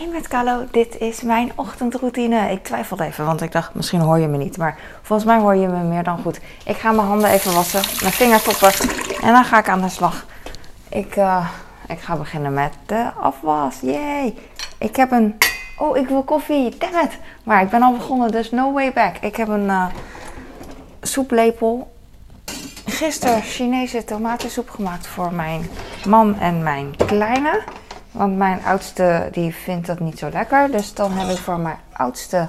Hey met Carlo, dit is mijn ochtendroutine. Ik twijfelde even, want ik dacht misschien hoor je me niet. Maar volgens mij hoor je me meer dan goed. Ik ga mijn handen even wassen, mijn vingertoppen en dan ga ik aan de slag. Ik, uh, ik ga beginnen met de afwas. Yay! Ik heb een... Oh, ik wil koffie. Damn it! Maar ik ben al begonnen, dus no way back. Ik heb een uh, soeplepel. Gisteren Chinese tomatensoep gemaakt voor mijn man en mijn kleine. Want mijn oudste die vindt dat niet zo lekker. Dus dan heb ik voor mijn oudste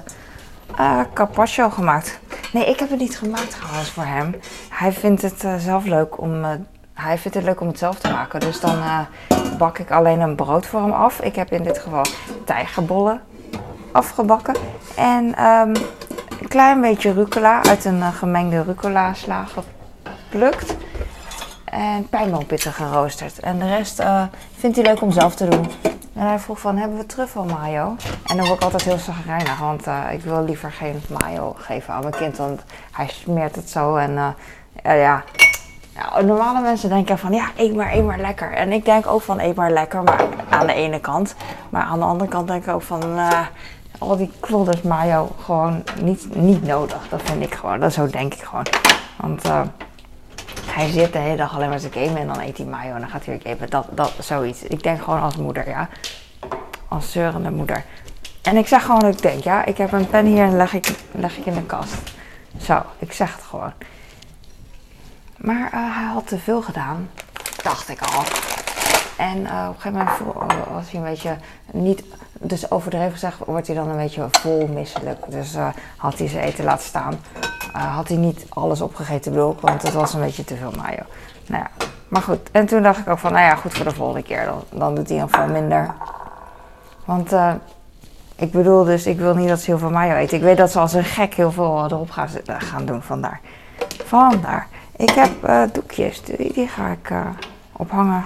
uh, carpaccio gemaakt. Nee, ik heb het niet gemaakt trouwens voor hem. Hij vindt het uh, zelf leuk om. Uh, hij vindt het leuk om het zelf te maken. Dus dan bak ik alleen een brood voor hem af. Ik heb in dit geval tijgerbollen afgebakken. En um, een klein beetje rucola uit een gemengde rucola sla geplukt en pijnboompitten geroosterd. En de rest uh, vindt hij leuk om zelf te doen. En hij vroeg van, hebben we truffel mayo? En dan word ik altijd heel zagrijnig, want uh, ik wil liever geen mayo geven aan mijn kind. Want hij smeert het zo en uh, ja... ja... normale mensen denken van, ja, eet maar, eet maar lekker. En ik denk ook van, eet maar lekker, maar aan de ene kant. Maar aan de andere kant denk ik ook van, al die klodders mayo gewoon niet, niet nodig. Dat vind ik gewoon, dat zo denk ik gewoon. Want hij zit de hele dag alleen maar te gamen en dan eet hij mayo en dan gaat hij weer gamen. Dat, dat, zoiets. Ik denk gewoon als moeder, ja. Als zeurende moeder. En ik zeg gewoon dat ik denk, ja, ik heb een pen hier en leg ik, leg ik in de kast. Zo, ik zeg het gewoon. Maar uh, hij had te veel gedaan, dacht ik al. En uh, op een gegeven moment was hij een beetje niet, dus overdreven gezegd, wordt hij dan een beetje vol misselijk. Dus uh, had hij zijn eten laten staan. Uh, had hij niet alles opgegeten blok, want het was een beetje te veel mayo. Nou ja, maar goed. En toen dacht ik ook van, nou ja, goed voor de volgende keer. Dan, dan doet hij ieder geval minder. Want uh, ik bedoel dus, ik wil niet dat ze heel veel mayo eten. Ik weet dat ze als een gek heel veel erop gaan, gaan doen. Vandaar. Vandaar. Ik heb doekjes, die, die ga ik ophangen.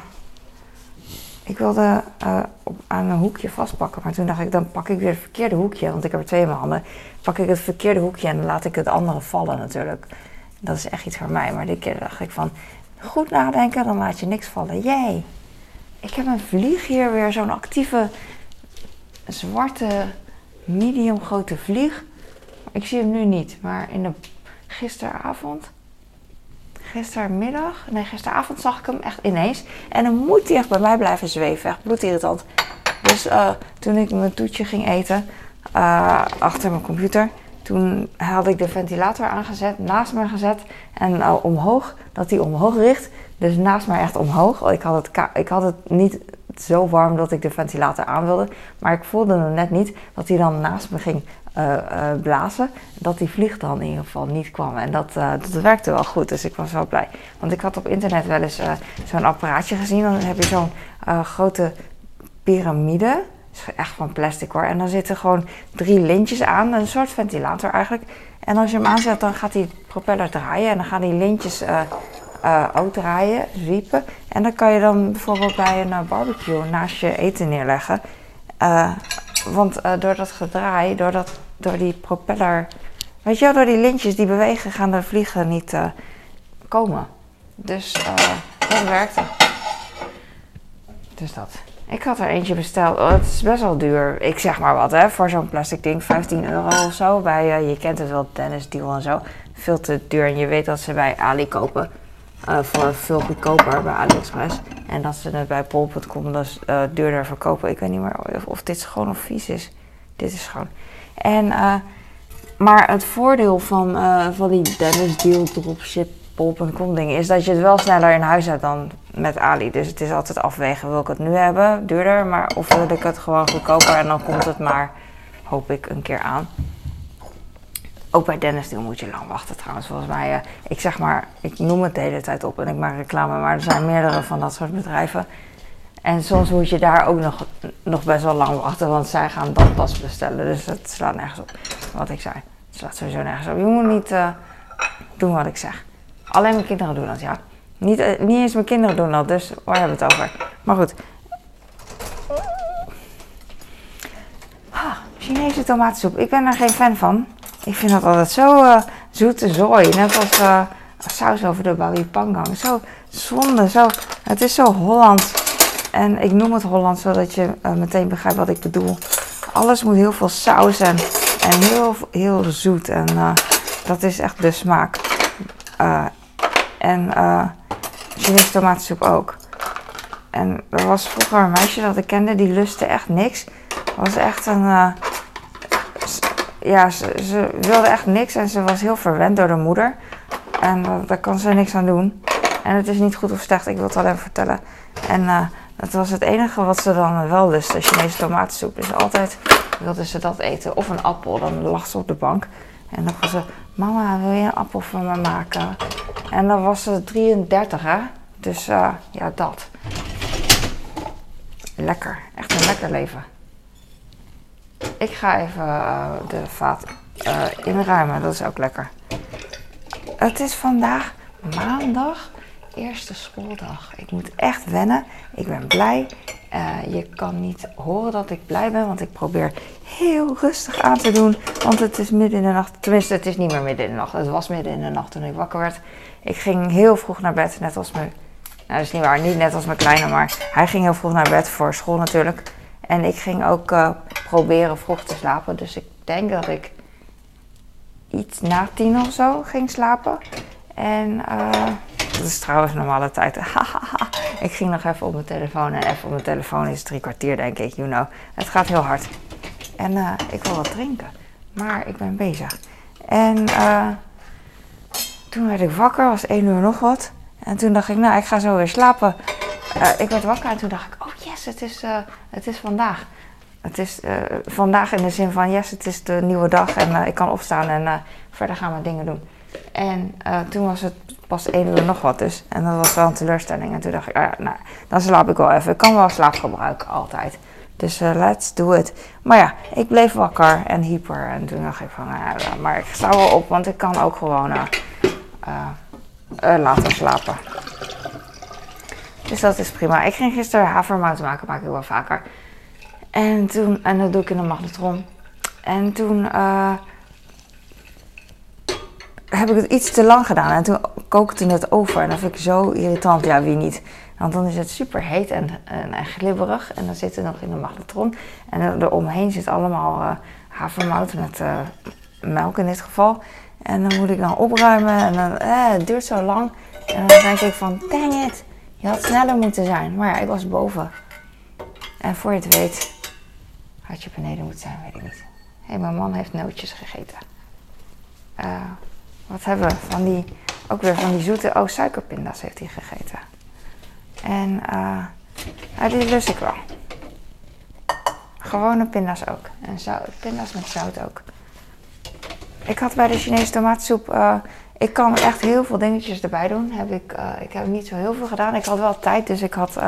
Ik wilde uh, op, aan een hoekje vastpakken, maar toen dacht ik, dan pak ik weer het verkeerde hoekje, want ik heb er twee in mijn handen. Pak ik het verkeerde hoekje en dan laat ik het andere vallen natuurlijk. Dat is echt iets voor mij, maar dit keer dacht ik van, goed nadenken, dan laat je niks vallen. Jee, ik heb een vlieg hier weer, zo'n actieve, zwarte, medium grote vlieg. Ik zie hem nu niet, maar in de gisteravond gistermiddag, nee gisteravond zag ik hem echt ineens. En dan moet hij echt bij mij blijven zweven, echt bloedirritant. Dus uh, toen ik mijn toetje ging eten, uh, achter mijn computer, toen had ik de ventilator aangezet, naast me gezet en uh, omhoog, dat hij omhoog richt. Dus naast mij echt omhoog. Ik had, het ik had het niet zo warm dat ik de ventilator aan wilde, maar ik voelde hem net niet dat hij dan naast me ging blazen, dat die vlieg dan in ieder geval niet kwam. En dat, uh, dat werkte wel goed, dus ik was wel blij. Want ik had op internet wel eens zo'n apparaatje gezien. Dan heb je zo'n grote piramide. echt van plastic hoor. En dan zitten gewoon drie lintjes aan, een soort ventilator eigenlijk. En als je hem aanzet, dan gaat die propeller draaien en dan gaan die lintjes ook draaien, zwiepen. En dan kan je dan bijvoorbeeld bij een barbecue naast je eten neerleggen. want door dat gedraai, door dat door die propeller. Weet je wel, door die lintjes die bewegen, gaan de vliegen niet uh, komen. Dus uh, dat werkte. Dus dat. Ik had er eentje besteld. Oh, het is best wel duur. Ik zeg maar wat, hè. Voor zo'n plastic ding. 15 euro of zo. Bij, uh, je kent het wel, Dennis Deal en zo. Veel te duur. En je weet dat ze bij Ali kopen. Uh, voor veel goedkoper bij AliExpress. En dat ze het bij Pol.com dus duurder verkopen. Ik weet niet meer of, of dit gewoon of vies is. Dit is gewoon. En, uh, maar het voordeel van, uh, van die Dennis Deal Dropship Pol.com dingen is dat je het wel sneller in huis hebt dan met Ali. Dus het is altijd afwegen, wil ik het nu hebben, duurder, maar of wil ik het gewoon goedkoper en dan komt het maar, hoop ik, een keer aan. Ook bij Dennis Deal moet je lang wachten trouwens. Volgens mij, uh, ik zeg maar, ik noem het de hele tijd op en ik maak reclame, maar er zijn meerdere van dat soort bedrijven. En soms moet je daar ook nog, nog best wel lang wachten, want zij gaan dat pas bestellen. Dus het slaat nergens op wat ik zei. Het slaat sowieso nergens op. Je moet niet uh, doen wat ik zeg. Alleen mijn kinderen doen dat, ja. Niet, uh, niet eens mijn kinderen doen dat, dus waar hebben we het over? Maar goed. Ah, Chinese tomatensoep. Ik ben daar geen fan van. Ik vind dat altijd zo uh, zoete zooi. Net als saus over de babi pangang. Zo zonde, zo. Het is zo Hollands En ik noem het Holland zodat je uh, meteen begrijpt wat ik bedoel. Alles moet heel veel saus en, en heel, heel zoet. En uh, dat is echt de smaak. Uh, en Chinese tomatensoep ook. En er was vroeger een meisje dat ik kende, die lustte echt niks. Was echt een. ja, ze, ze, wilde echt niks en ze was heel verwend door de moeder. En daar kan ze niks aan doen. En het is niet goed of slecht, ik wil het alleen vertellen. En dat was het enige wat ze dan wel lustte, Chinese tomatensoep. Dus altijd wilde ze dat eten. Of een appel, dan lag ze op de bank. En dan was ze, mama, wil je een appel voor me maken? En dan was ze 33, hè? Dus uh, ja, dat. Lekker, echt een lekker leven. Ik ga even uh, de vaat uh, inruimen, dat is ook lekker. Het is vandaag maandag eerste schooldag. Ik moet echt wennen. Ik ben blij. Uh, je kan niet horen dat ik blij ben, want ik probeer heel rustig aan te doen. Want het is midden in de nacht. Tenminste, het is niet meer midden in de nacht. Het was midden in de nacht toen ik wakker werd. Ik ging heel vroeg naar bed, net als mijn. Nou, dat is niet waar, niet net als mijn kleine, maar hij ging heel vroeg naar bed voor school natuurlijk. En ik ging ook uh, proberen vroeg te slapen. Dus ik denk dat ik iets na tien of zo ging slapen. En uh, dat is trouwens normale tijd. ik ging nog even op mijn telefoon. En even op mijn telefoon is drie kwartier, denk ik. You know. Het gaat heel hard. En uh, ik wil wat drinken. Maar ik ben bezig. En uh, toen werd ik wakker. Was één uur nog wat. En toen dacht ik, nou, ik ga zo weer slapen. Uh, ik werd wakker en toen dacht ik, oh yes, het is, het is vandaag. Het is vandaag in de zin van, yes, het is de nieuwe dag. En ik kan opstaan en verder gaan we dingen doen. En toen was het pas één uur nog wat dus. En dat was wel een teleurstelling. En toen dacht ik, ah ja, nou, dan slaap ik wel even. Ik kan wel slaap gebruiken, altijd. Dus uh, let's do it. Maar ja, ik bleef wakker en hyper. En toen dacht ik van, nou ja, maar ik sta wel op, want ik kan ook gewoon uh, uh, laten slapen. Dus dat is prima. Ik ging gisteren havermout maken, maak ik wel vaker. En toen, en dat doe ik in een magnetron. En toen heb ik het iets te lang gedaan. En toen kookte het over. En dat vind ik zo irritant. Ja, wie niet? Want dan is het super heet en, en, glibberig. En dan zit het nog in de magnetron. En eromheen zit allemaal uh, havermout met uh, melk in dit geval. En dan moet ik dan opruimen. En dan, eh, het duurt zo lang. En dan denk ik van, dang it. Je had sneller moeten zijn. Maar ja, ik was boven. En voor je het weet, had je beneden moeten zijn, weet ik niet. Hé, hey, mijn man heeft nootjes gegeten. Uh, wat hebben we? Van die, ook weer van die zoete, oh, suikerpinda's heeft hij gegeten. En uh, die lust ik wel. Gewone pinda's ook. En zout, pinda's met zout ook. Ik had bij de Chinese tomatensoep, uh, ik kan echt heel veel dingetjes erbij doen. Heb ik, uh, ik heb niet zo heel veel gedaan. Ik had wel tijd, dus ik had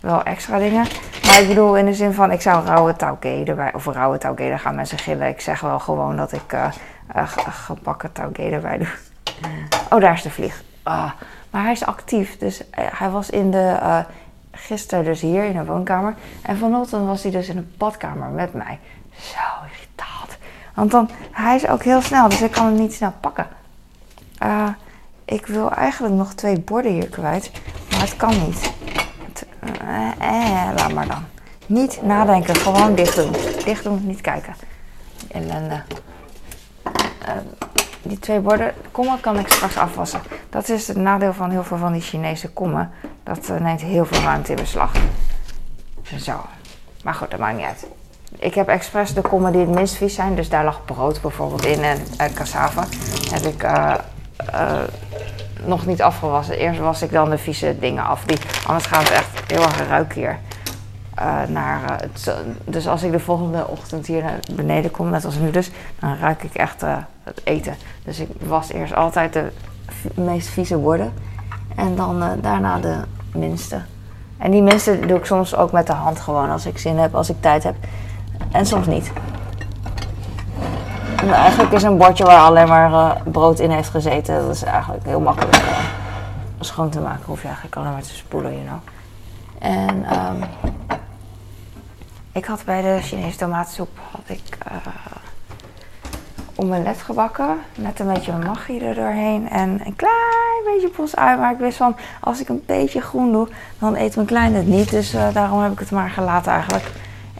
wel extra dingen. Maar ik bedoel in de zin van, ik zou rauwe tauke erbij, of rauwe tauke, daar gaan mensen gillen. Ik zeg wel gewoon dat ik uh, gebakken tauge erbij doen. Oh, daar is de vlieg. Ah, maar hij is actief. Dus uh, hij was in de. Uh, gisteren dus hier in de woonkamer. En vanochtend was hij dus in de badkamer met mij. Zo irritant. Want dan, hij is ook heel snel, dus ik kan hem niet snel pakken. Uh, ik wil eigenlijk nog twee borden hier kwijt, maar het kan niet. Het, eh, laat maar dan. Niet nadenken, gewoon dicht doen. Dicht doen, niet kijken. Ellende. Uh, die twee borden, kommen kan ik straks afwassen. Dat is het nadeel van heel veel van die Chinese kommen. Dat uh, neemt heel veel ruimte in beslag. Zo. Maar goed, dat maakt niet uit. Ik heb expres de kommen die het minst vies zijn. Dus daar lag brood bijvoorbeeld in en uh, cassava. Heb ik nog niet afgewassen. Eerst was ik dan de vieze dingen af. Die, anders gaat het echt heel erg ruiken hier. Uh, naar, het, dus als ik de volgende ochtend hier naar beneden kom, net als nu dus, dan ruik ik echt uh, het eten. Dus ik was eerst altijd de meest vieze borden en dan daarna de minste. En die minste doe ik soms ook met de hand gewoon als ik zin heb, als ik tijd heb. En soms niet. En eigenlijk is een bordje waar alleen maar brood in heeft gezeten, dat is eigenlijk heel makkelijk schoon te maken. Hoef je eigenlijk alleen maar te spoelen, you know. En um, ik had bij de Chinese tomatensoep had ik uh, omelet gebakken met een beetje magie er doorheen en een klein beetje bos uit. Maar ik wist van, als ik een beetje groen doe, dan eet mijn klein het niet. Dus uh, daarom heb ik het maar gelaten eigenlijk.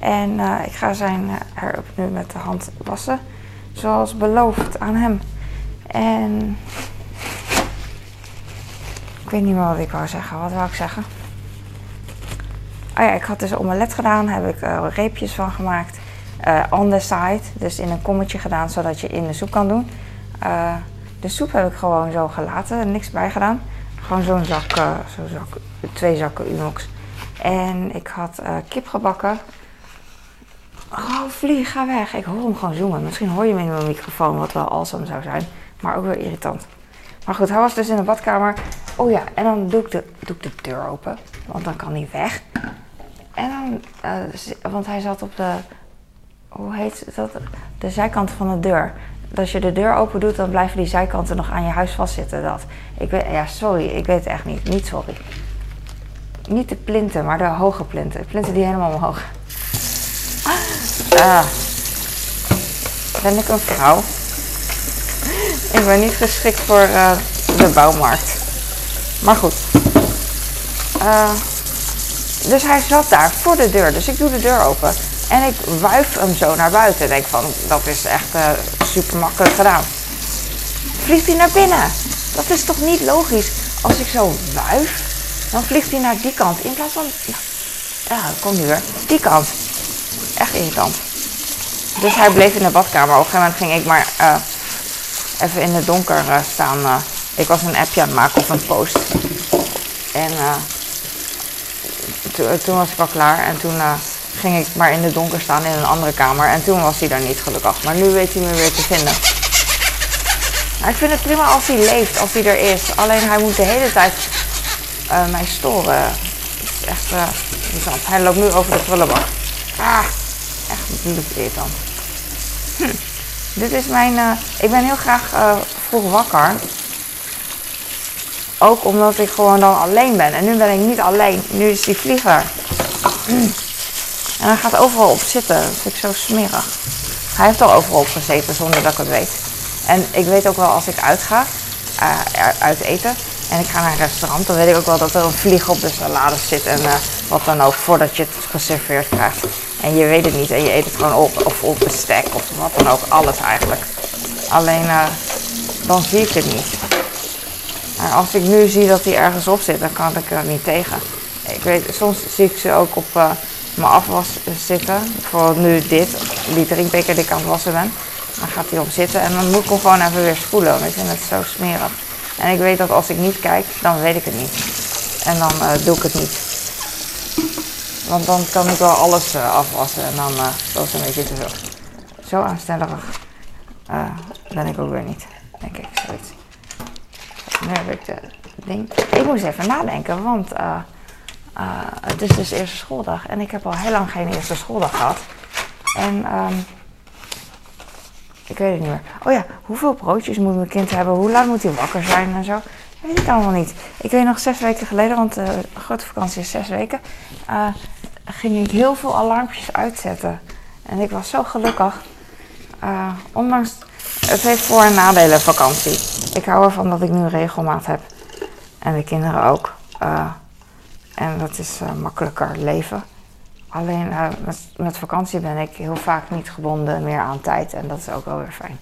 En uh, ik ga zijn er nu met de hand wassen. Zoals beloofd aan hem. En ik weet niet meer wat ik wou zeggen. Wat wou ik zeggen? Oh ja, ik had dus een omelet gedaan. Heb ik uh, reepjes van gemaakt. Uh, on the side. Dus in een kommetje gedaan, zodat je in de soep kan doen. Uh, de soep heb ik gewoon zo gelaten. Niks bij gedaan. Gewoon zo'n zak, zo'n zak, twee zakken Unox. En ik had kip gebakken. Oh, vlieg, ga weg. Ik hoor hem gewoon zoomen. Misschien hoor je hem in mijn microfoon, wat wel awesome zou zijn. Maar ook weer irritant. Maar goed, hij was dus in de badkamer. Oh ja, en dan doe ik de, doe ik de deur open. Want dan kan hij weg. En dan, uh, want hij zat op de, hoe heet dat? De zijkant van de deur. Als je de deur open doet, dan blijven die zijkanten nog aan je huis vastzitten. Dat. Ik weet, ja, sorry, ik weet het echt niet. Niet sorry. Niet de plinten, maar de hoge plinten. Plinten die helemaal omhoog. Ah. Ben ik een vrouw? Ik ben niet geschikt voor uh, de bouwmarkt. Maar goed. Uh, dus hij zat daar voor de deur. Dus ik doe de deur open. En ik wuif hem zo naar buiten. Ik denk van, dat is echt uh, super makkelijk gedaan. Vliegt hij naar binnen. Dat is toch niet logisch? Als ik zo wuif, dan vliegt hij naar die kant. In plaats van, ja, kom nu weer. Die kant. Echt irritant. Dus hij bleef in de badkamer. Op een gegeven moment ging ik maar uh, even in het donker uh, staan. Ik was een appje aan het maken of een post. En toen was ik al klaar. En toen ging ik maar in het donker staan in een andere kamer. En toen was hij daar niet gelukkig. Maar nu weet hij me weer te vinden. Maar ik vind het prima als hij leeft, als hij er is. Alleen hij moet de hele tijd mij storen. Het is echt uh, Hij loopt nu over de prullenbak. Ah, echt bloed dan. Hm. Dit is mijn. Ik ben heel graag vroeg wakker. Ook omdat ik gewoon dan alleen ben. En nu ben ik niet alleen. Nu is die vlieger. En hij gaat overal op zitten. Dat vind ik zo smerig. Hij heeft al overal op gezeten zonder dat ik het weet. En ik weet ook wel als ik uitga, uh, uit eten, en ik ga naar een restaurant, dan weet ik ook wel dat er een vlieg op de salade zit en uh, wat dan ook, voordat je het geserveerd krijgt. En je weet het niet en je eet het gewoon op, of op bestek of wat dan ook, alles eigenlijk. Alleen uh, dan zie ik het niet. En als ik nu zie dat hij ergens op zit, dan kan ik er niet tegen. Ik weet, soms zie ik ze ook op uh, mijn afwas zitten. Bijvoorbeeld nu dit, die drinkbeker die ik aan het wassen ben. Dan gaat hij op zitten en dan moet ik hem gewoon even weer spoelen. Want ik vind het zo smerig. En ik weet dat als ik niet kijk, dan weet ik het niet. En dan uh, doe ik het niet. Want dan kan ik wel alles uh, afwassen en dan dat is een beetje te. Zo aanstellerig ben ik ook weer niet, denk ik, zoiets. Nu heb ik de ding. Ik moest even nadenken, want het is dus eerste schooldag. En ik heb al heel lang geen eerste schooldag gehad. En um, ik weet het niet meer. Oh ja, hoeveel broodjes moet mijn kind hebben? Hoe lang moet hij wakker zijn en zo? Dat weet ik allemaal niet. Ik weet nog zes weken geleden, want de grote vakantie is zes weken, ging ik heel veel alarmpjes uitzetten. En ik was zo gelukkig. Uh, ondanks, het heeft voor- en nadelen vakantie. Ik hou ervan dat ik nu regelmaat heb. En de kinderen ook. en dat is makkelijker leven. Alleen uh, met, met, vakantie ben ik heel vaak niet gebonden meer aan tijd en dat is ook wel weer fijn.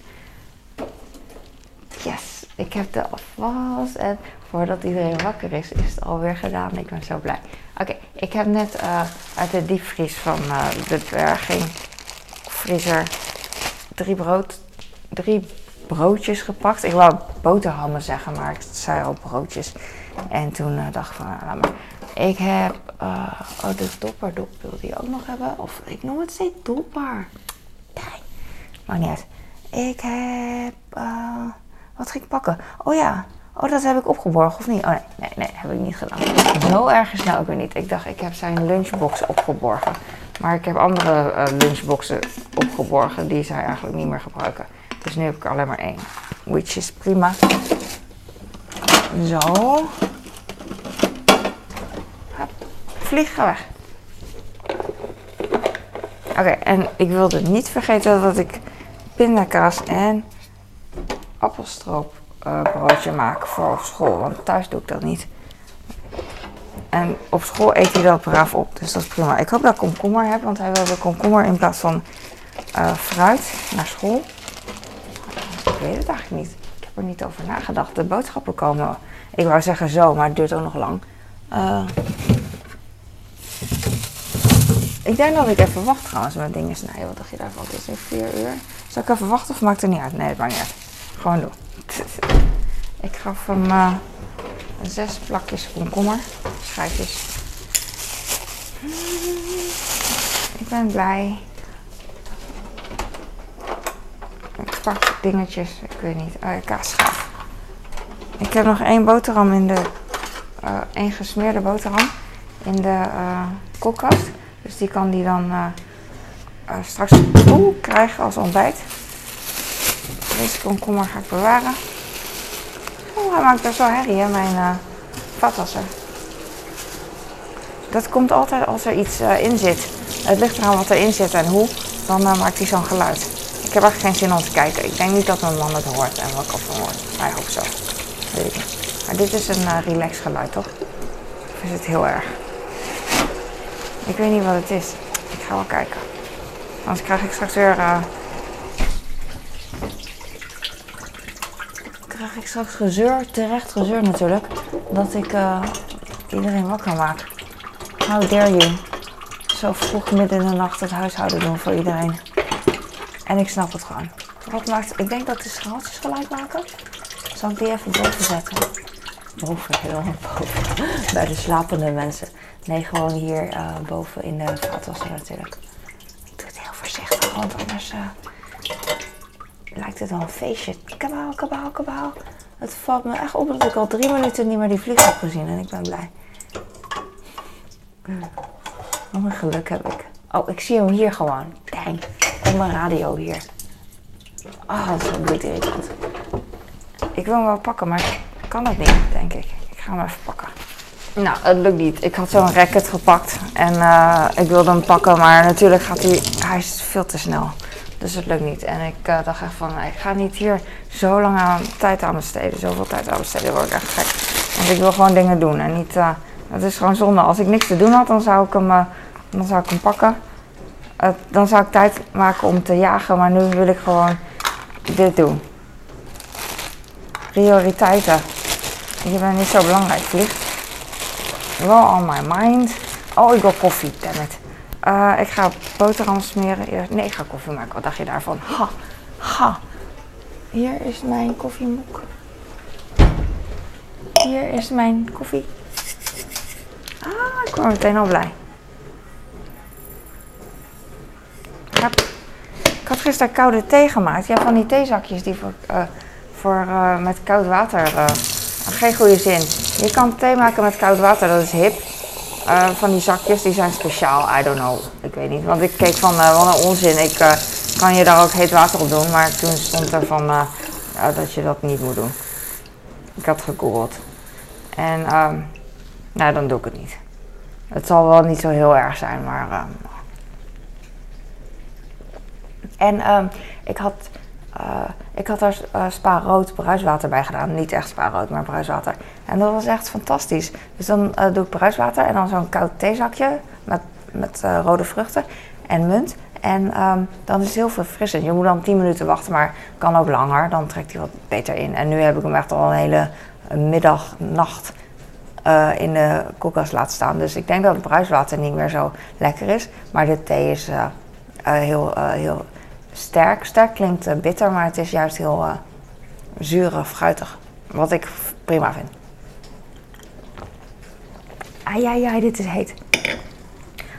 Yes, ik heb de afwas en voordat iedereen wakker is, is het alweer gedaan. Ik ben zo blij. Oké, ik heb net uh, uit de diepvries van uh, de dwerging vriezer drie, brood, drie broodjes gepakt. Ik wou boterhammen zeggen, maar ik zei al broodjes. En toen dacht ik van, nou, laat maar. Ik heb uh, oh, de dopperdop wil die ook nog hebben. Of ik noem het steeds dopper. Nee, maakt niet uit. Ik heb, uh, wat ging ik pakken? Oh ja, oh dat heb ik opgeborgen of niet? Oh nee, nee, nee, heb ik niet gedaan. Zo erg is nou ook weer niet. Ik dacht, ik heb zijn lunchbox opgeborgen. Maar ik heb andere lunchboxen opgeborgen die zij eigenlijk niet meer gebruiken. Dus nu heb ik alleen maar één. Which is prima. Zo. vlieg, ga weg. Oké, en ik wilde niet vergeten dat ik pindakaas en appelstroop uh, broodje maken voor op school. Want thuis doe ik dat niet. En op school eet hij dat braaf op. Dus dat is prima. Ik hoop dat ik komkommer heb. Want hij wilde komkommer in plaats van uh, fruit naar school. Weet het eigenlijk niet. Ik heb er niet over nagedacht. De boodschappen komen. Ik wou zeggen zo, maar het duurt ook nog lang. Uh, ik denk dat ik even wacht trouwens met dingen snijden. Wat dacht je daarvan? Het is nu 4 uur. Zal ik even wachten of maakt het niet uit? Nee, het maakt niet uit. Gewoon doen. Ik gaf hem uh, zes plakjes komkommer. Schijfjes. Ik ben blij. Pak dingetjes. Ik weet niet. Oh ja. Ik heb nog één boterham in de... Uh, één gesmeerde boterham in de uh, koelkast. Dus die kan die dan uh, straks krijgen als ontbijt. Deze komkommer ga ik bewaren. Oh, hij maakt best wel herrie, hè, mijn uh. Dat komt altijd als er iets in zit. Het ligt eraan wat erin zit en hoe. Dan maakt hij zo'n geluid. Ik heb eigenlijk geen zin om te kijken. Ik denk niet dat mijn man het hoort en wat ik van hoort. Hij hoopt zo. Weet ik niet. Maar dit is een relax geluid, toch? Of is het heel erg? Ik weet niet wat het is. Ik ga wel kijken. Anders krijg ik straks weer. Uh, krijg ik straks gezeur, terecht gezeur natuurlijk. Dat ik uh, iedereen wakker maak. How dare you? Zo vroeg midden in de nacht het huishouden doen voor iedereen. En ik snap het gewoon. Wat maakt. Ik denk dat de schaaltjes gelijk maken. Zal ik die even boven zetten? Boven, heel boven. Bij de slapende mensen. Nee, gewoon hier uh, boven in de vaatwasser natuurlijk. Ik doe het heel voorzichtig, want anders uh, lijkt het wel een feestje. Kabaal, kabaal, kabaal. Het valt me echt op dat ik al drie minuten niet meer die vlieg heb gezien en ik ben blij. Wat een geluk heb ik. Oh, ik zie hem hier gewoon. Dang. Mijn radio hier. Oh, dat is zo bloedirritant. Ik wil hem wel pakken, maar ik kan het niet, denk ik. Ik ga hem even pakken. Nou, het lukt niet. Ik had zo'n racket gepakt en uh, ik wilde hem pakken, maar natuurlijk gaat hij, hij is veel te snel. Dus het lukt niet. En ik uh, dacht echt van, ik ga niet hier zo lang aan, tijd aan besteden, zoveel tijd aan besteden, word ik echt gek. Want ik wil gewoon dingen doen en niet, uh, is gewoon zonde. Als ik niks te doen had, dan zou ik hem, dan zou ik hem pakken. Dan zou ik tijd maken om te jagen, maar nu wil ik gewoon dit doen. Prioriteiten. Je bent niet zo belangrijk, vliegt wel on my mind. Oh, ik wil koffie, dammit. Uh, ik ga boterham smeren. Nee, ik ga koffie maken. Wat dacht je daarvan? Ha, ha. Hier is mijn koffiemok. Hier is mijn koffie. Ah, ik word meteen al blij. Ik had gisteren koude thee gemaakt. Ja, van die theezakjes die voor, uh, voor uh, met koud water. geen goede zin. Je kan thee maken met koud water, dat is hip. Van die zakjes, die zijn speciaal, I don't know. Ik weet niet, want ik keek van, wat een onzin. Ik kan je daar ook heet water op doen, maar toen stond er van dat je dat niet moet doen. Ik had gegoogeld. En, um, nou, dan doe ik het niet. Het zal wel niet zo heel erg zijn, maar. En um, ik had uh, ik had er uh, spa-rood bruiswater bij gedaan. Niet echt spa-rood, maar bruiswater. En dat was echt fantastisch. Dus dan uh, doe ik bruiswater en dan zo'n koud theezakje met, met rode vruchten en munt. En um, dan is het heel verfrissend. Je moet dan 10 minuten wachten, maar kan ook langer. Dan trekt hij wat beter in. En nu heb ik hem echt al een hele middag, nacht in de koelkast laten staan. Dus ik denk dat het bruiswater niet meer zo lekker is. Maar de thee is heel, heel sterk. Sterk klinkt uh, bitter, maar het is juist heel uh, fruitig. Wat ik prima vind. Ai, ai, ai, dit is heet.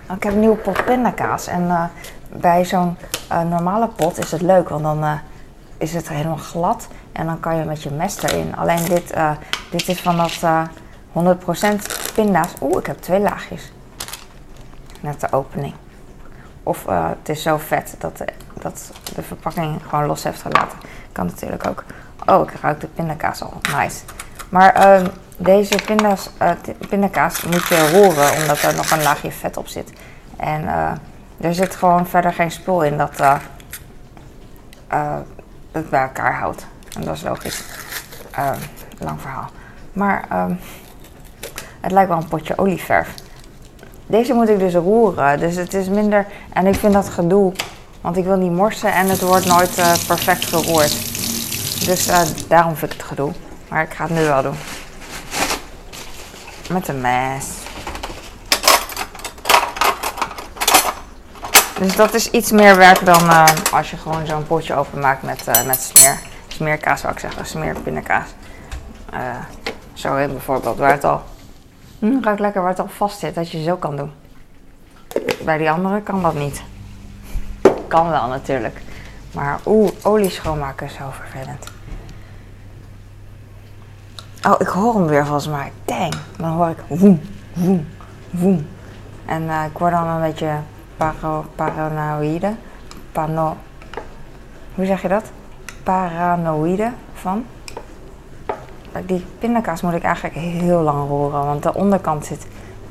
Nou, ik heb een nieuwe pot pindakaas. En uh, bij zo'n normale pot is het leuk, want dan is het helemaal glad. En dan kan je met je mes erin. Alleen dit, dit is van dat 100% pinda's. Oeh, ik heb twee laagjes. Net de opening. Of het is zo vet dat dat de verpakking gewoon los heeft gelaten. Kan natuurlijk ook. Oh, ik ruik de pindakaas al. Nice. Maar uh, deze uh, pindakaas moet je roeren, omdat er nog een laagje vet op zit. En er zit gewoon verder geen spul in dat het bij elkaar houdt. En dat is logisch. Ehm, lang verhaal. Maar ehm, het lijkt wel een potje olieverf. Deze moet ik dus roeren, dus het is minder... En ik vind dat gedoe, want ik wil niet morsen en het wordt nooit uh, perfect geroerd. Dus uh, daarom vind ik het gedoe. Maar ik ga het nu wel doen. Met een mes. Dus dat is iets meer werk dan uh, als je gewoon zo'n potje openmaakt met, met smeer. Smeerkaas zou ik zeggen, smeerpindakaas. Zo in bijvoorbeeld, waar het al... Hm, ruikt lekker waar het al vast zit, dat je zo kan doen. Bij die andere kan dat niet. Kan wel natuurlijk. Maar oeh, olie schoonmaken is zo vervelend. Oh, ik hoor hem weer volgens mij. Dang. Dan hoor ik woem, woem, woem. En uh, ik word dan een beetje paranoïde. Pano, hoe zeg je dat? Paranoïde van. Die pindakaas moet ik eigenlijk heel lang roeren, want de onderkant zit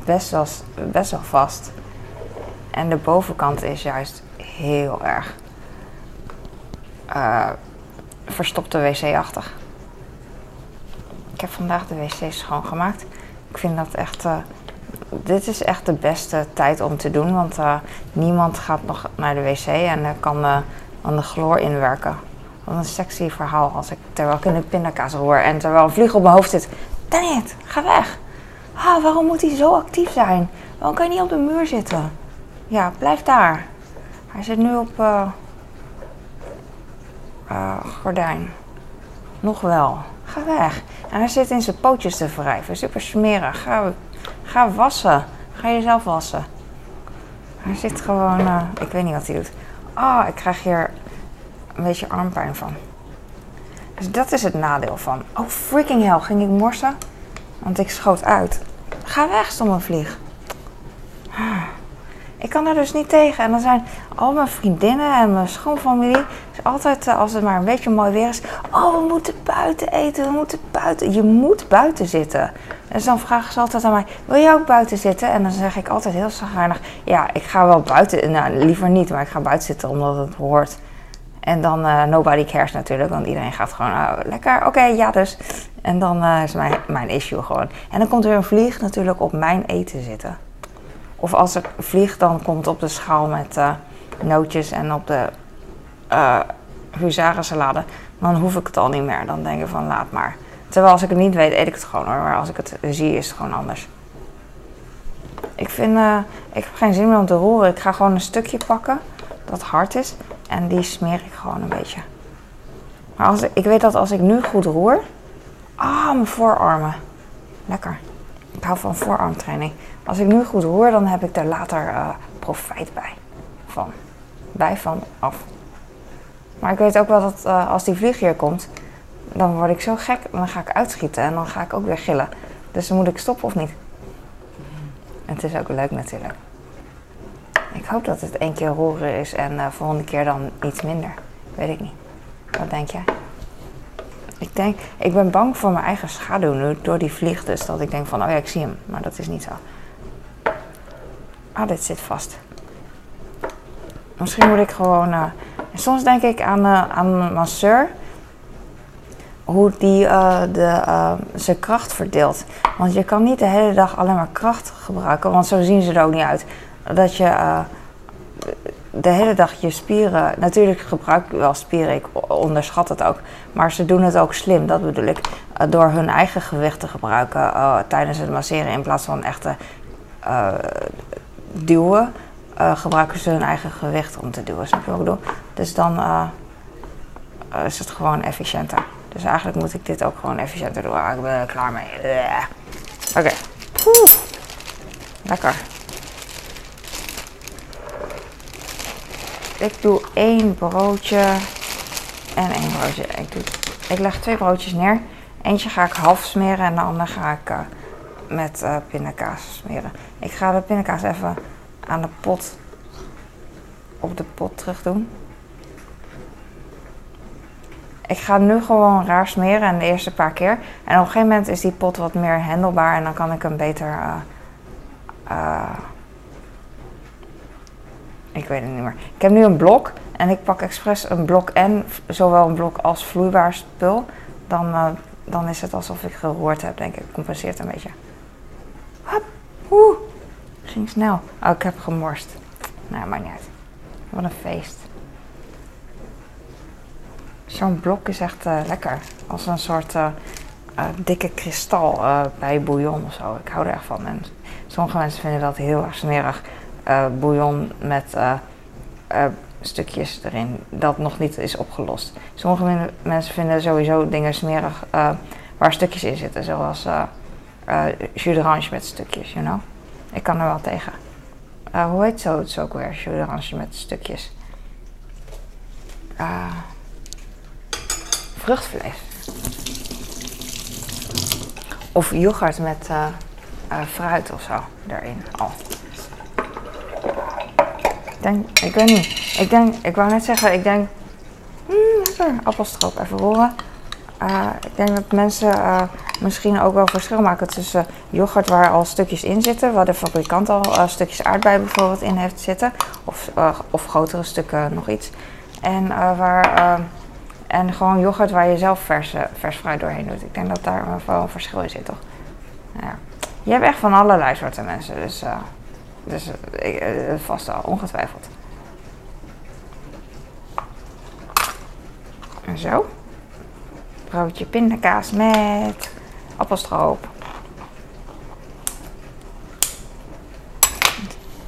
best wel, best wel vast. En de bovenkant is juist heel erg uh, verstopte wc-achtig. Ik heb vandaag de wc's schoongemaakt. Ik vind dat echt. Uh, dit is echt de beste tijd om te doen, want uh, niemand gaat nog naar de wc en kan aan de chloor inwerken. Wat een sexy verhaal als ik terwijl ik in de pindakaas roer en terwijl een vlieg op mijn hoofd zit. Danny, ga weg! Ah, waarom moet hij zo actief zijn? Waarom kan je niet op de muur zitten? Ja, blijf daar. Hij zit nu op uh, gordijn. Nog wel. Ga weg. En hij zit in zijn pootjes te wrijven. Super smerig. Ga, ga wassen. Ga jezelf wassen. Hij zit gewoon... Uh, ik weet niet wat hij doet. Ah, oh, ik krijg hier een beetje armpijn van. Dus dat is het nadeel van. Oh, freaking hell. Ging ik morsen? Want ik schoot uit. Ga weg, stomme vlieg. Ik kan er dus niet tegen. En dan zijn al mijn vriendinnen en mijn schoonfamilie. Dus altijd uh, als het maar een beetje mooi weer is. Oh, we moeten buiten eten. We moeten buiten. Je moet buiten zitten. Dus dan vragen ze altijd aan mij: Wil jij ook buiten zitten? En dan zeg ik altijd heel zagrijnig: Ja, ik ga wel buiten. Nou, liever niet, maar ik ga buiten zitten omdat het hoort. En dan uh, nobody cares natuurlijk, want iedereen gaat gewoon oh, lekker. Oké, ja dus. En dan uh, is mijn, mijn issue gewoon. En dan komt er een vlieg natuurlijk op mijn eten zitten. Of als er vlieg dan komt op de schaal met uh, nootjes en op de uh, huzarensalade, dan hoef ik het al niet meer. Dan denk ik van laat maar. Terwijl als ik het niet weet, eet ik het gewoon hoor. Maar als ik het zie, is het gewoon anders. Ik vind, ik heb geen zin meer om te roeren. Ik ga gewoon een stukje pakken dat hard is. En die smeer ik gewoon een beetje. Maar als, ik weet dat als ik nu goed roer. Ah, mijn voorarmen. Lekker. Ik hou van voorarmtraining. Als ik nu goed roer, dan heb ik er later uh, profijt bij. Van. Bij, van, af. Maar ik weet ook wel dat uh, als die vlieg hier komt, dan word ik zo gek. Dan ga ik uitschieten en dan ga ik ook weer gillen. Dus dan moet ik stoppen of niet? Het is ook leuk natuurlijk. Ik hoop dat het één keer roeren is en uh, volgende keer dan iets minder. Weet ik niet. Wat denk jij? Ik denk, ik ben bang voor mijn eigen schaduw nu door die vlieg. Dus dat ik denk van, oh ja, ik zie hem. Maar dat is niet zo. Ah, dit zit vast. Misschien moet ik gewoon. Uh, soms denk ik aan, uh, aan een masseur. Hoe die de, zijn kracht verdeelt. Want je kan niet de hele dag alleen maar kracht gebruiken. Want zo zien ze er ook niet uit. Dat je de hele dag je spieren. Natuurlijk gebruik ik wel spieren, ik onderschat het ook. Maar ze doen het ook slim, dat bedoel ik. door hun eigen gewicht te gebruiken tijdens het masseren in plaats van echte duwen, gebruiken ze hun eigen gewicht om te duwen. Snap je wat ik bedoel? Dus dan is het gewoon efficiënter. Dus eigenlijk moet ik dit ook gewoon efficiënter doen. Ah, ik ben er klaar mee. Oké. Lekker. Ik doe één broodje en één broodje. Ik, doe, ik leg twee broodjes neer. Eentje ga ik half smeren en de andere ga ik uh, met uh, pindakaas smeren. Ik ga de pindakaas even aan de pot op de pot terug doen. Ik ga nu gewoon raar smeren en de eerste paar keer. En op een gegeven moment is die pot wat meer handelbaar en dan kan ik hem beter. Uh, ik weet het niet meer. Ik heb nu een blok en ik pak expres een blok en zowel een blok als vloeibaar spul. Dan uh, dan is het alsof ik geroerd heb, denk ik. Compenseert een beetje. Hop, oeh, ging snel. Oh, ik heb gemorst. Nou, maakt niet uit. Wat een feest. Zo'n blok is echt uh, lekker. Als een soort uh, dikke kristal bij bouillon of zo. Ik hou er echt van. En sommige mensen vinden dat heel erg smerig. Bouillon met stukjes erin dat nog niet is opgelost. Sommige mensen vinden sowieso dingen smerig waar stukjes in zitten. Zoals jus d'orange met stukjes, you know. Ik kan er wel tegen. hoe heet zo het ook weer? Jus d'orange met stukjes. Uh, vruchtvlees. Of yoghurt met fruit of zo erin. Oh. Ik denk, ik weet niet. Ik denk, ik wou net zeggen, ik denk, mm, lekker, appelstroop even horen. Uh, ik denk dat mensen misschien ook wel verschil maken tussen yoghurt waar al stukjes in zitten, waar de fabrikant al stukjes aardbei bijvoorbeeld in heeft zitten, of, of grotere stukken nog iets. En waar en gewoon yoghurt waar je zelf vers, uh, vers fruit doorheen doet. Ik denk dat daar wel een verschil in zit, toch? Ja. Je hebt echt van allerlei soorten mensen. Dus, dus uh, vast wel, ongetwijfeld. En zo. Broodje pindakaas met appelstroop.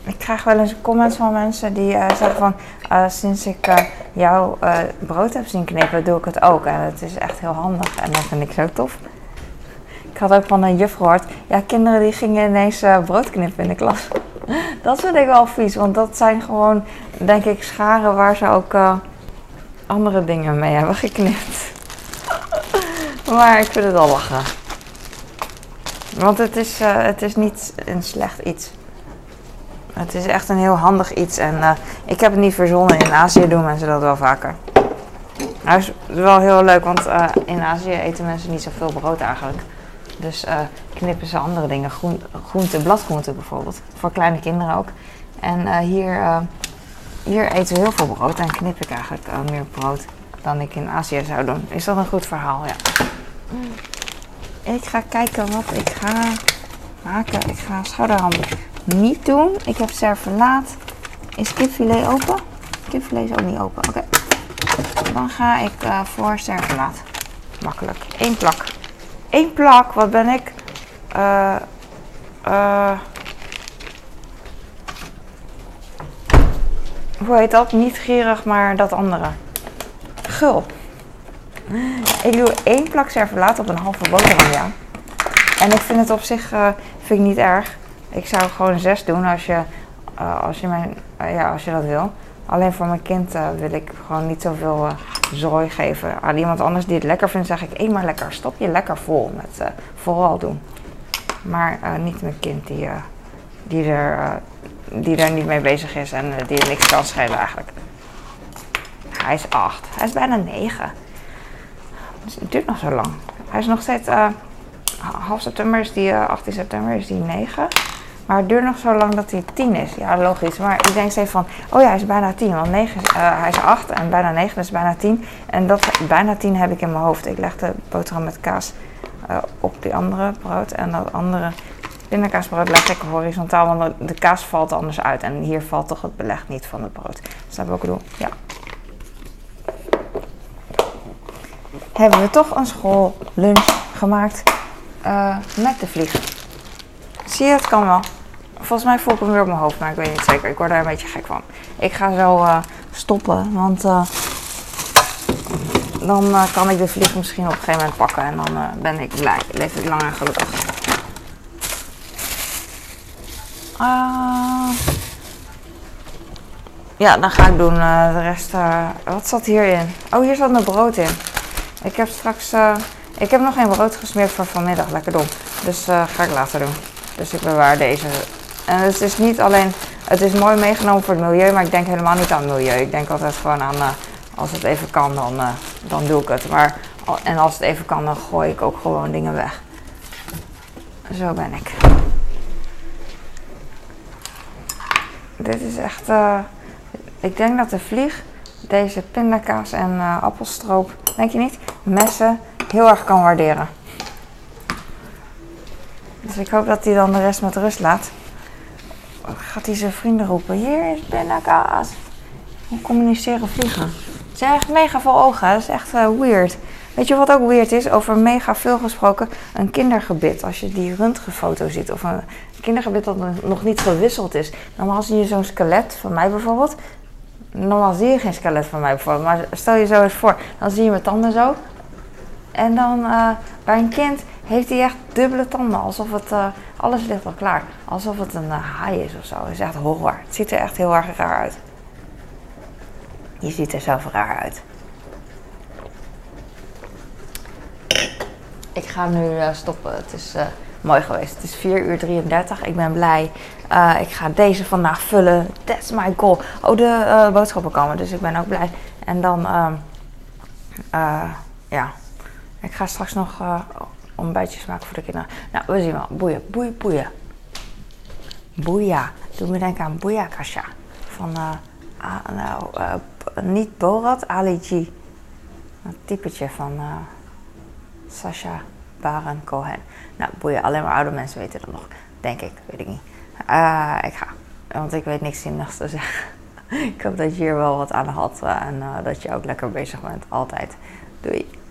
Ik krijg wel eens comments van mensen die zeggen van... sinds ik jouw uh, brood heb zien knippen, doe ik het ook. En het is echt heel handig en dat vind ik zo tof. Ik had ook van een juf gehoord, ja, kinderen die gingen ineens brood knippen in de klas. dat vind ik wel vies, want dat zijn gewoon, denk ik, scharen waar ze ook uh, andere dingen mee hebben geknipt. maar ik vind het al lachen. Want het is, het is niet een slecht iets. Het is echt een heel handig iets. En uh, ik heb het niet verzonnen. In Azië doen mensen dat wel vaker. Nou, is wel heel leuk, want in Azië eten mensen niet zoveel brood eigenlijk. Dus uh, knippen ze andere dingen. Groen, groente, bladgroenten bijvoorbeeld. Voor kleine kinderen ook. En hier, hier eten we heel veel brood. En knip ik eigenlijk meer brood dan ik in Azië zou doen. Is dat een goed verhaal? Ja. Ik ga kijken wat ik ga maken. Ik ga schouderham niet doen. Ik heb servelaat. Is kipfilet open? Kipfilet is ook niet open. Oké. Dan ga ik voor servelaat. Makkelijk. Eén plak. Eén plak. Wat ben ik? Uh, hoe heet dat? Niet gierig, maar dat andere. Gul. Ik doe één plak servelaat op een halve boterham, ja. En ik vind het op zich vind ik niet erg. Ik zou gewoon zes doen als je, als je, mijn, ja, als je dat wil. Alleen voor mijn kind wil ik gewoon niet zoveel zooi geven. Aan iemand anders die het lekker vindt, zeg ik: eet maar lekker. Stop je lekker vol met vooral doen. Maar niet mijn kind die, die, er, die er niet mee bezig is en die niks kan schelen eigenlijk. Hij is acht. Hij is bijna negen. Dus het duurt nog zo lang. Hij is nog steeds. half september is die, 18 september is die 9. Maar het duurt nog zo lang dat hij tien is. Ja, logisch. Maar ik denk steeds van, oh ja, hij is bijna tien. Want negen is, uh, hij is acht en bijna negen is bijna tien. En dat bijna tien heb ik in mijn hoofd. Ik leg de boterham met kaas uh, op die andere brood. En dat andere pindakaasbrood leg ik horizontaal. Want de kaas valt anders uit. En hier valt toch het beleg niet van het brood. Snap je wat ik bedoel? Ja. Hebben we toch een schoollunch gemaakt uh, met de vlieg. Zie je, het kan wel. Volgens mij voel ik hem weer op mijn hoofd, maar ik weet niet zeker. Ik word daar een beetje gek van. Ik ga zo uh, stoppen, want uh, dan uh, kan ik de vlieg misschien op een gegeven moment pakken. En dan ben ik blij. Leef ik lang en. Ah. ja, dan ga ik doen. de rest. wat zat hierin? Oh, hier zat mijn brood in. Ik heb straks. ik heb nog geen brood gesmeerd voor vanmiddag. Lekker dom. Dus ga ik later doen. Dus ik bewaar deze. En het is niet alleen, het is mooi meegenomen voor het milieu, maar ik denk helemaal niet aan het milieu. Ik denk altijd gewoon aan, uh, als het even kan, dan, uh, dan doe ik het. Maar, en als het even kan, dan gooi ik ook gewoon dingen weg. Zo ben ik. Dit is echt, uh, ik denk dat de vlieg, deze pindakaas en appelstroop, denk je niet? Messen heel erg kan waarderen. Dus ik hoop dat hij dan de rest met rust laat. Gaat hij zijn vrienden roepen? Hier is pindakaas. Hoe communiceren vliegen? Ze zijn echt mega veel ogen. Dat is echt uh, weird. Weet je wat ook weird is? Over mega veel gesproken. Een kindergebit. Als je die röntgenfoto ziet. Of een kindergebit dat nog niet gewisseld is. Normaal zie je zo'n skelet van mij bijvoorbeeld. Normaal zie je geen skelet van mij bijvoorbeeld. Maar stel je zo eens voor. Dan zie je mijn tanden zo. En dan uh, bij een kind heeft hij echt dubbele tanden. Alsof het, uh, alles ligt al klaar. Alsof het een uh, haai is of zo. Het is echt horror. Het ziet er echt heel erg raar uit. Je ziet er zelf raar uit. Ik ga nu stoppen. Het is mooi geweest. Het is 4 uur 33. Ik ben blij. ik ga deze vandaag vullen. That's my goal. Oh, de boodschappen komen. Dus ik ben ook blij. En dan, ehm, ja. Ik ga straks nog ontbijtjes maken voor de kinderen. Nou, we zien wel. Boeien, boeien, boeien. Boeia. Doe me denken aan Boeia Kasha. Van, uh, nou, uh, niet Borat, Ali. Een typetje van uh, Sasha Baron Cohen. Nou, boeien, alleen maar oude mensen weten dat nog. Denk ik, weet ik niet. ik ga, want ik weet niks zinnigs te zeggen. ik hoop dat je hier wel wat aan had en dat je ook lekker bezig bent, altijd. Doei.